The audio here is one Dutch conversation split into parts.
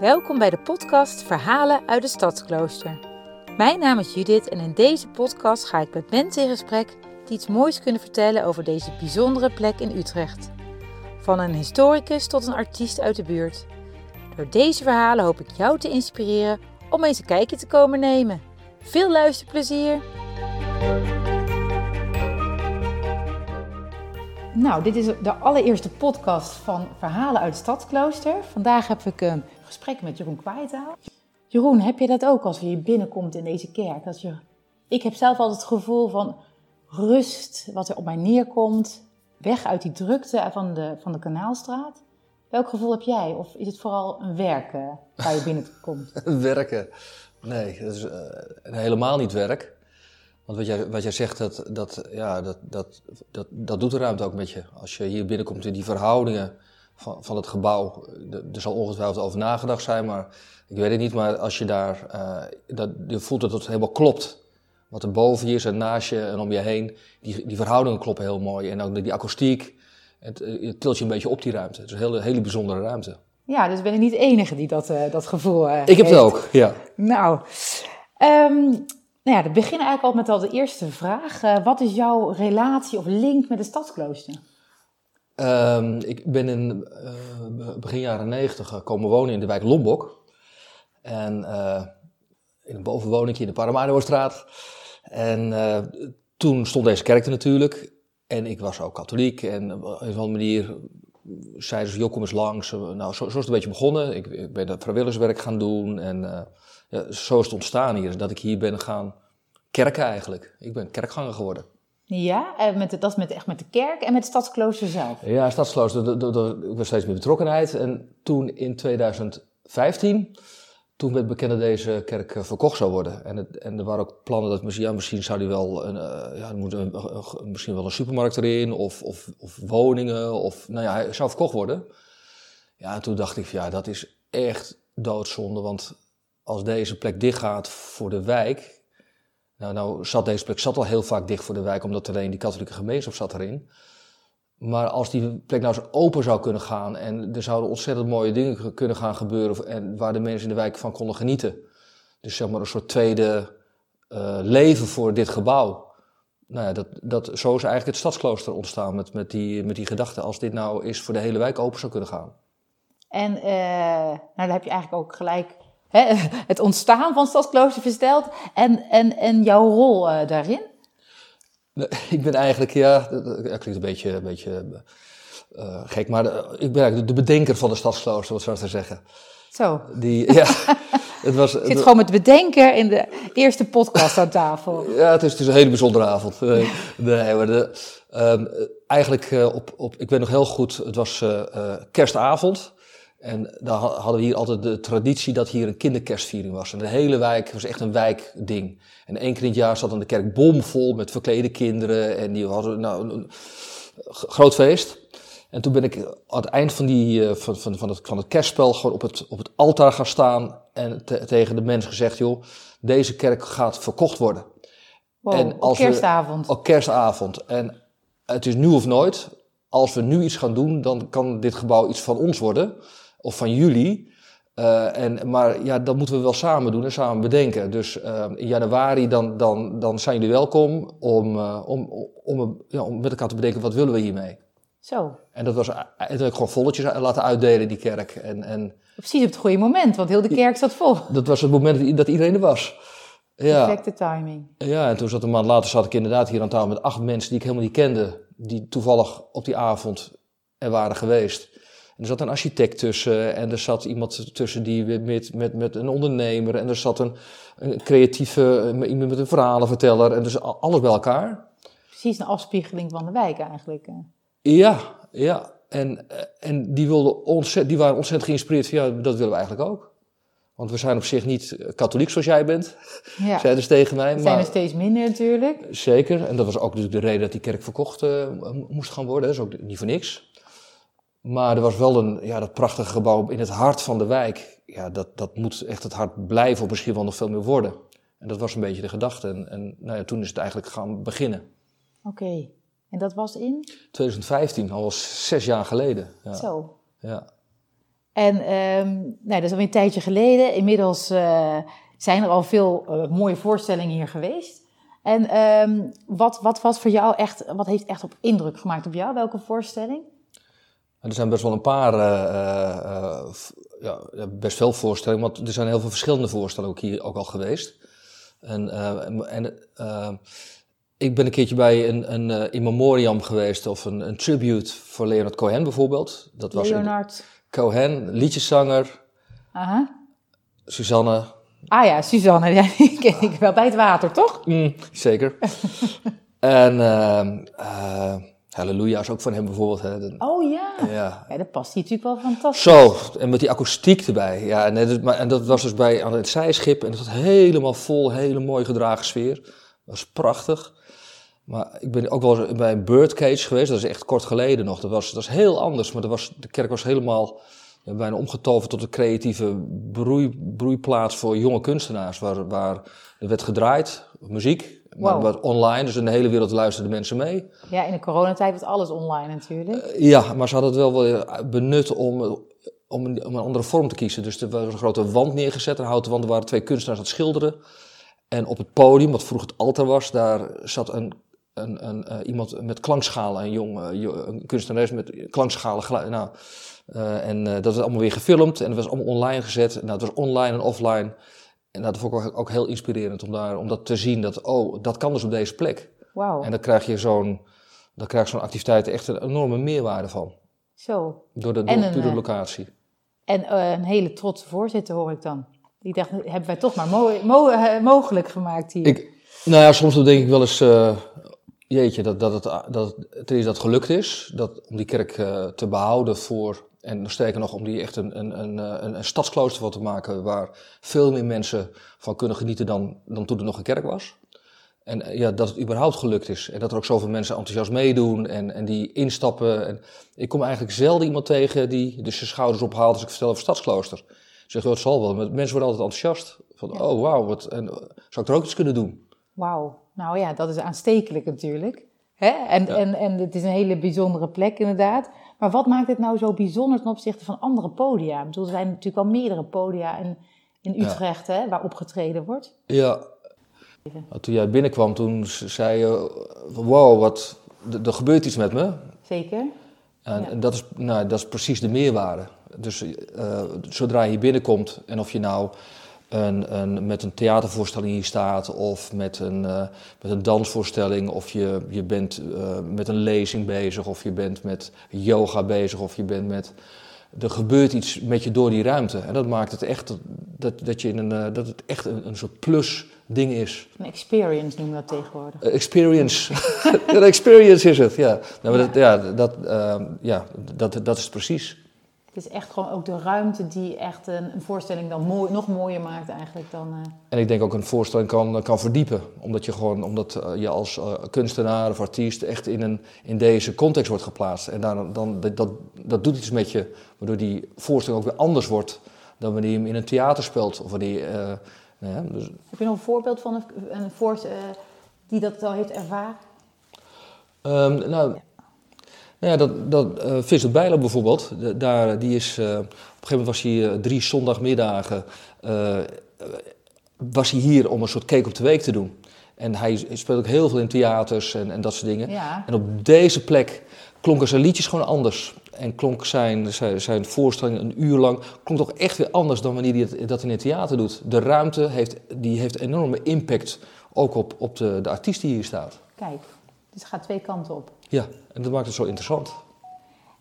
Welkom bij de podcast Verhalen uit de Stadsklooster. Mijn naam is Judith en in deze podcast ga ik met mensen in gesprek die iets moois kunnen vertellen over deze bijzondere plek in Utrecht. Van een historicus tot een artiest uit de buurt. Door deze verhalen hoop ik jou te inspireren om eens een kijkje te komen nemen. Veel luisterplezier! Nou, dit is de allereerste podcast van Verhalen uit Stadsklooster. Vandaag heb ik een gesprek met Jeroen Kwijtaal. Jeroen, heb je dat ook als je hier binnenkomt in deze kerk? Dat je... Ik heb zelf altijd het gevoel van rust, wat er op mij neerkomt. Weg uit die drukte van de, van de Kanaalstraat. Welk gevoel heb jij? Of is het vooral een werken waar je binnenkomt? werken? Nee, dat is uh, helemaal niet werk. Want wat jij, wat jij zegt, dat, dat, ja, dat, dat, dat, dat doet de ruimte ook met je. Als je hier binnenkomt in die verhoudingen van, van het gebouw. Er zal ongetwijfeld over nagedacht zijn, maar ik weet het niet. Maar als je daar, uh, dat, je voelt dat het helemaal klopt. Wat er boven je is en naast je en om je heen, die, die verhoudingen kloppen heel mooi. En ook die akoestiek, het, het tilt je een beetje op die ruimte. Het is een hele, hele bijzondere ruimte. Ja, dus ben ik niet de enige die dat, uh, dat gevoel uh, Ik heb het ook, ja. Nou, um, nou ja, we beginnen eigenlijk al met al de eerste vraag. Uh, wat is jouw relatie of link met de stadsklooster? Um, ik ben in uh, begin jaren negentig komen wonen in de wijk Lombok. En uh, in een bovenwoningje in de Paramaribo-straat. En toen stond deze kerk er natuurlijk. En ik was ook katholiek. En op een of andere manier zeiden ze, joh, kom eens langs. Nou, zo, zo is het een beetje begonnen. Ik, ik ben dat vrijwilligerswerk gaan doen. En ja, zo is het ontstaan hier, dat ik hier ben gaan kerken eigenlijk. Ik ben kerkganger geworden. Ja, met de, dat is met, echt met de kerk en met het stadsklooster zelf? Ja, stadsklooster, ik was steeds meer betrokkenheid. En toen in 2015, toen werd bekend dat deze kerk verkocht zou worden. En, het, en er waren ook plannen dat misschien, ja, zou die wel een, ja, er moet misschien wel een supermarkt erin, of, of, of woningen, of nou ja, hij zou verkocht worden. Ja, en toen dacht ik, ja, dat is echt doodzonde, want als deze plek dicht gaat voor de wijk. Nou, nou zat deze plek zat al heel vaak dicht voor de wijk, omdat alleen die katholieke gemeenschap zat erin. Maar als die plek nou eens open zou kunnen gaan en er zouden ontzettend mooie dingen kunnen gaan gebeuren en waar de mensen in de wijk van konden genieten. Dus zeg maar een soort tweede uh, leven voor dit gebouw. Nou ja, dat, dat, zo is eigenlijk het stadsklooster ontstaan met, met, die, met die gedachte. Als dit nou eens voor de hele wijk open zou kunnen gaan. En uh, nou, daar heb je eigenlijk ook gelijk Hè, het ontstaan van Stadsklooster verteld en, en, en jouw rol uh, daarin? Ik ben eigenlijk, ja, dat klinkt een beetje, een beetje uh, gek, maar de, ik ben eigenlijk de bedenker van de Stadsklooster, wat zou ik zeggen. Zo. Die, ja, het was, ik zit gewoon met bedenker in de eerste podcast aan tafel. Ja, het is, het is een hele bijzondere avond. nee, maar de, um, eigenlijk uh, op, op, ik weet nog heel goed, het was uh, kerstavond. En daar hadden we hier altijd de traditie dat hier een kinderkerstviering was. En de hele wijk was echt een wijkding. En één keer in het jaar zat dan de kerk bomvol met verklede kinderen. En die hadden nou, een groot feest. En toen ben ik aan het eind van, die, van, van, van, het, van het kerstspel gewoon op het, op het altaar gaan staan. En te, tegen de mensen gezegd, joh, deze kerk gaat verkocht worden. Wow, en als op kerstavond. We, op kerstavond. En het is nu of nooit. Als we nu iets gaan doen, dan kan dit gebouw iets van ons worden of van jullie. Uh, en, maar ja, dat moeten we wel samen doen en samen bedenken. Dus uh, in januari dan, dan, dan zijn jullie welkom om, uh, om, om, ja, om met elkaar te bedenken wat willen we hiermee. Zo. En dat was heb ik gewoon volletjes laten uitdelen, die kerk. En, en, Precies op het goede moment, want heel de kerk zat vol. Dat was het moment dat iedereen er was. Ja. Perfecte timing. Ja, en toen zat een maand later zat ik inderdaad hier aan tafel met acht mensen die ik helemaal niet kende. Die toevallig op die avond er waren geweest er zat een architect tussen en er zat iemand tussen die met, met, met een ondernemer en er zat een, een creatieve, iemand met een verhalenverteller en dus alles bij elkaar. Precies een afspiegeling van de wijk eigenlijk. Ja, ja. En, en die, wilden ontzettend, die waren ontzettend geïnspireerd van ja, dat willen we eigenlijk ook. Want we zijn op zich niet katholiek zoals jij bent, ja. zeiden ze tegen mij. Zijn er steeds minder natuurlijk. Zeker, en dat was ook natuurlijk de reden dat die kerk verkocht uh, moest gaan worden. Dat is ook niet voor niks. Maar er was wel een, ja, dat prachtige gebouw in het hart van de wijk. Ja, dat, dat moet echt het hart blijven, of misschien wel nog veel meer worden. En dat was een beetje de gedachte. En, en nou ja, toen is het eigenlijk gaan beginnen. Oké, en dat was in? 2015, al zes jaar geleden. Ja. Zo. Ja. En ehm, nou, dat is alweer een tijdje geleden. Inmiddels uh, zijn er al veel uh, mooie voorstellingen hier geweest. En ehm, wat, wat was voor jou echt, wat heeft echt op indruk gemaakt op jou? Welke voorstelling? Er zijn best wel een paar, uh, ja, best veel voorstellingen, want er zijn heel veel verschillende voorstellingen ook hier ook al geweest. En, en ik ben een keertje bij een, een in memoriam geweest, of een, een tribute voor Leonard Cohen bijvoorbeeld. Dat was Leonard Cohen, liedjeszanger. Aha. Suzanne. Ah ja, Suzanne, ja, die ken ik wel bij het water, toch? Mm, zeker. en uh, Halleluja is ook van hem bijvoorbeeld. Hè. oh ja. ja. ja. dat past hier natuurlijk wel fantastisch. Zo, en met die akoestiek erbij. Ja, en, dat, en dat was dus bij aan het zijschip en dat was helemaal vol, hele mooi gedragen sfeer. Dat was prachtig. Maar ik ben ook wel bij een birdcage geweest, dat is echt kort geleden nog. Dat was, dat was heel anders, maar dat was, de kerk was helemaal ja, bijna omgetoverd tot een creatieve broei, broeiplaats voor jonge kunstenaars. Waar, waar er werd gedraaid, muziek, wow. maar online, dus in de hele wereld luisterden mensen mee. Ja, in de coronatijd was alles online natuurlijk. Uh, ja, maar ze hadden het wel wel benut om, om, een, om een andere vorm te kiezen. Dus er was een grote wand neergezet, een houten wand, er waren twee kunstenaars aan het schilderen. En op het podium, wat vroeger het altaar was, daar zat een een, een, uh, iemand met klankschalen, een jong uh, een kunstenares met klankschalen. Nou, en dat was allemaal weer gefilmd en dat was allemaal online gezet. Nou, het was online en offline. En dat vond ik ook heel inspirerend om, daar, om dat te zien. Dat, oh, dat kan dus op deze plek. Wow. En dan krijg je zo'n, dan krijg zo'n activiteit echt een enorme meerwaarde van. Zo. Door de, door, een, door de locatie. En een hele trotse voorzitter hoor ik dan. Die dacht, hebben wij toch maar mo mo mogelijk gemaakt hier. Ik, nou ja, soms denk ik wel eens, jeetje, dat, dat, het, dat het is dat gelukt is dat, om die kerk te behouden voor, en nog sterker nog, om die echt een, een, een, eh, een, een stadsklooster van te maken waar veel meer mensen van kunnen genieten dan, dan toen er nog een kerk was. En eh, ja, dat het überhaupt gelukt is. En dat er ook zoveel mensen enthousiast meedoen en, en die instappen. En ik kom eigenlijk zelden iemand tegen die dus zijn schouders ophaalt als ik vertel over stadsklooster. Zeg, oh, het zal wel. Maar mensen worden altijd enthousiast. Van, oh wauw, wat, en, zou ik er ook iets kunnen doen? Wauw. Nou ja, dat is aanstekelijk natuurlijk. Hè? En, en, en het is een hele bijzondere plek inderdaad. Maar wat maakt het nou zo bijzonder ten opzichte van andere podia? Ik bedoel, er zijn natuurlijk al meerdere podia in, in Utrecht hè, waar opgetreden wordt. Ja. Toen jij binnenkwam, toen zei je, wow, wat, er gebeurt iets met me. Zeker. En, en dat, is, nou, dat is precies de meerwaarde. Dus uh, zodra je hier binnenkomt en of je nou een, een, met een theatervoorstelling hier staat, of met een, uh, met een dansvoorstelling, of je, je bent uh, met een lezing bezig, of je bent met yoga bezig, of je bent met. Er gebeurt iets met je door die ruimte. En dat maakt het echt dat, dat, je in een, uh, dat het echt een, een soort plus ding is. Een experience noemen we dat tegenwoordig. experience. een experience is het, ja. Nou, ja. Dat, ja, dat, ja dat, dat is het precies. Het is echt gewoon ook de ruimte die echt een, een voorstelling dan mooi, nog mooier maakt eigenlijk dan... Uh... En ik denk ook een voorstelling kan, kan verdiepen. Omdat je gewoon, omdat uh, je als uh, kunstenaar of artiest echt in, een, in deze context wordt geplaatst. En dan, dan, dat, dat doet iets met je, waardoor die voorstelling ook weer anders wordt dan wanneer je hem in een theater speelt. Of wanneer, nou ja, dus... Heb je nog een voorbeeld van een, een voorstelling die dat al heeft ervaren? Um, nou, nou ja, dat, dat uh, Vincent bijvoorbeeld, daar, die is, uh, op een gegeven moment was hij uh, drie zondagmiddagen, was hij hier om een soort cake op de week te doen. En hij speelt ook heel veel in theaters en, en dat soort dingen. Ja. En op deze plek klonken zijn liedjes gewoon anders. En klonk zijn, zijn, zijn voorstelling een uur lang, klonk toch echt weer anders dan wanneer hij dat in het theater doet. De ruimte heeft, die heeft enorme impact, ook op, op de, de artiest die hier staat. Kijk, dus het gaat twee kanten op. Ja, en dat maakt het zo interessant.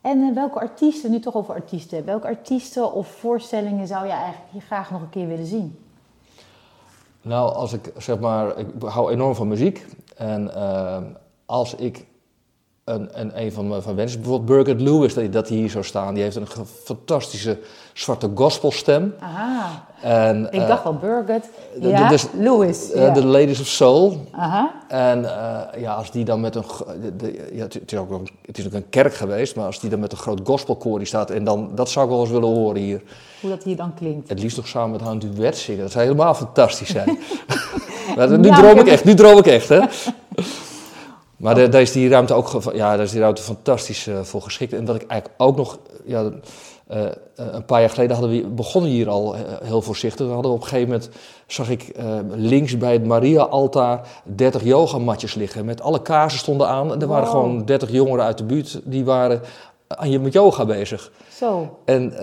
En uh, welke artiesten, nu toch over artiesten, welke artiesten of voorstellingen zou je eigenlijk hier graag nog een keer willen zien? Nou, als ik zeg maar, ik hou enorm van muziek. En uh, als ik een, een, een van mijn van wensen. Bijvoorbeeld Birgit Lewis, dat, dat die hier zou staan. Die heeft een fantastische zwarte gospelstem. Aha. En, ik uh, dacht wel Birgit. Ja, dus, Lewis. Uh, The Ladies of Soul. Aha. En uh, ja, als die dan met een... De, de, ja, het, is ook een, het is ook een kerk geweest, maar als die dan met een groot gospelkoor die staat... En dan, dat zou ik wel eens willen horen hier. Hoe dat hier dan klinkt. Het liefst nog samen met haar een duet zingen. Dat zou helemaal fantastisch zijn. nu ja, droom ik echt, nu droom ik echt, hè. Maar daar is die ruimte ook ja, daar is die ruimte fantastisch uh, voor geschikt. En wat ik eigenlijk ook nog. Ja, Uh, een paar jaar geleden hadden we, begonnen hier al heel voorzichtig. We hadden op een gegeven moment, zag ik links bij het Maria-altaar 30 yogamatjes liggen. Met alle kaarsen stonden aan. En er waren gewoon 30 jongeren uit de buurt die waren aan je met yoga bezig. Zo. En,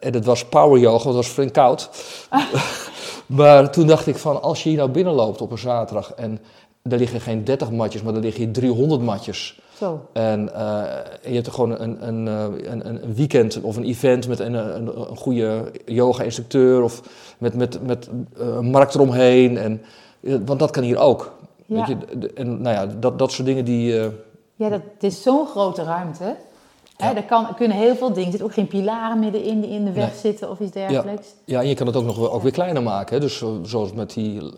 en het was power yoga, want het was flink koud. maar toen dacht ik van, als je hier nou binnenloopt op een zaterdag en er liggen geen 30 matjes, maar er liggen hier 300 matjes. Zo. En, uh, je hebt er gewoon een, een, een, een, weekend of een event met een, een, een goede yoga-instructeur of met, met, met uh, een markt eromheen. En, want dat kan hier ook. Ja. Weet je? En nou ja, dat, dat soort dingen die... Uh, ja, dat, het is zo'n grote ruimte. Ja. er kan, kunnen heel veel dingen. Er zitten ook geen pilaren middenin die in de weg nee. zitten of iets dergelijks. Ja. ja, en je kan het ook nog ook weer kleiner maken. Hè? Dus zoals met die, uh,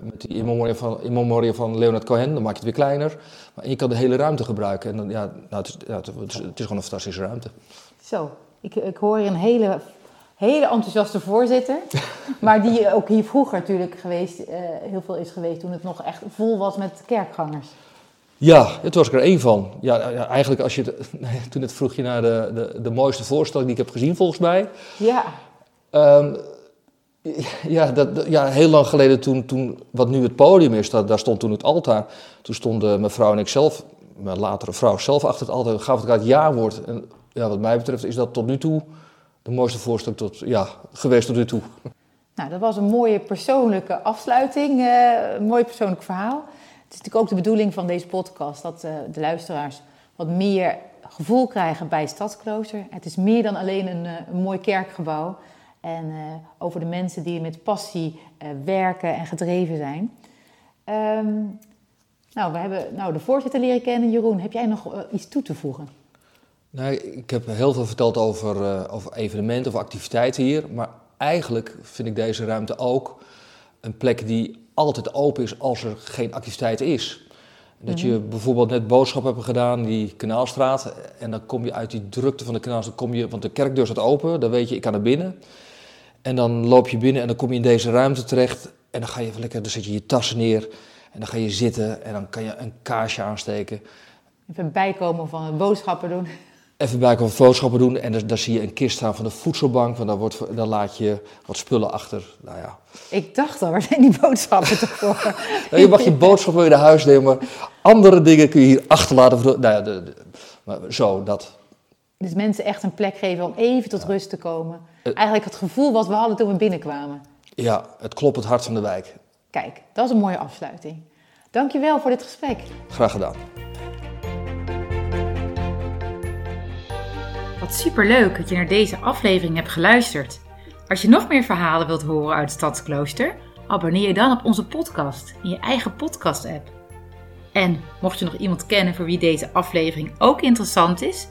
met die in, memoria van, in memoria van Leonard Cohen, dan maak je het weer kleiner. Maar je kan de hele ruimte gebruiken. En dan, ja, nou, het, is, ja, het, is, het is gewoon een fantastische ruimte. Zo, ik, ik hoor hier een hele, hele enthousiaste voorzitter. maar die ook hier vroeger natuurlijk geweest, uh, heel veel is geweest toen het nog echt vol was met kerkgangers. Ja, het was ik er één van. Ja, ja eigenlijk als je toen het vroeg je naar de, de, de mooiste voorstelling die ik heb gezien volgens mij. Ja. Um, ja, dat, ja, heel lang geleden toen, toen wat nu het podium is, daar, daar stond toen het altaar. Toen stonden mijn vrouw en ik zelf, mijn latere vrouw zelf achter het altaar, gaf elkaar het ja-woord. En ja, wat mij betreft is dat tot nu toe de mooiste voorstelling tot, ja, geweest tot nu toe. Nou, dat was een mooie persoonlijke afsluiting, uh, een mooi persoonlijk verhaal. Het is natuurlijk ook de bedoeling van deze podcast dat uh, de luisteraars wat meer gevoel krijgen bij Stadsklooster. Het is meer dan alleen een, een mooi kerkgebouw. En uh, over de mensen die met passie werken en gedreven zijn. Um, nou, we hebben nou, de voorzitter leren kennen. Jeroen, heb jij nog iets toe te voegen? Nou, ik heb heel veel verteld over, over evenementen of activiteiten hier. Maar eigenlijk vind ik deze ruimte ook een plek die altijd open is als er geen activiteit is. Dat je bijvoorbeeld net boodschappen hebt gedaan, die Kanaalstraat, en dan kom je uit die drukte van de Kanaalstraat, kom je, want de kerkdeur staat open, dan weet je, ik kan naar binnen. En dan loop je binnen en dan kom je in deze ruimte terecht en dan ga je even lekker, dan zet je je tassen neer en dan ga je zitten en dan kan je een kaarsje aansteken. Even bijkomen van boodschappen doen even bij komen boodschappen doen en daar, daar, zie je een kist staan van de voedselbank, want daar, wordt, daar laat je wat spullen achter. Nou ja. Ik dacht al, waar zijn die boodschappen toch voor? nou, je mag je boodschappen weer naar huis nemen, maar andere dingen kun je hier achterlaten. Nou ja, de, de, maar zo, dat. Dus mensen echt een plek geven om even tot ja. rust te komen. Eigenlijk het gevoel wat we hadden toen we binnenkwamen. Ja, het klopt het hart van de wijk. Kijk, dat is een mooie afsluiting. Dankjewel voor dit gesprek. Graag gedaan. Wat superleuk dat je naar deze aflevering hebt geluisterd. Als je nog meer verhalen wilt horen uit Stadsklooster, abonneer je dan op onze podcast in je eigen podcast-app. En mocht je nog iemand kennen voor wie deze aflevering ook interessant is,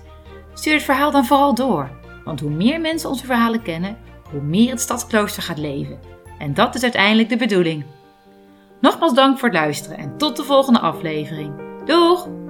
stuur het verhaal dan vooral door. Want hoe meer mensen onze verhalen kennen, hoe meer het Stadsklooster gaat leven. En dat is uiteindelijk de bedoeling. Nogmaals dank voor het luisteren en tot de volgende aflevering. Doeg!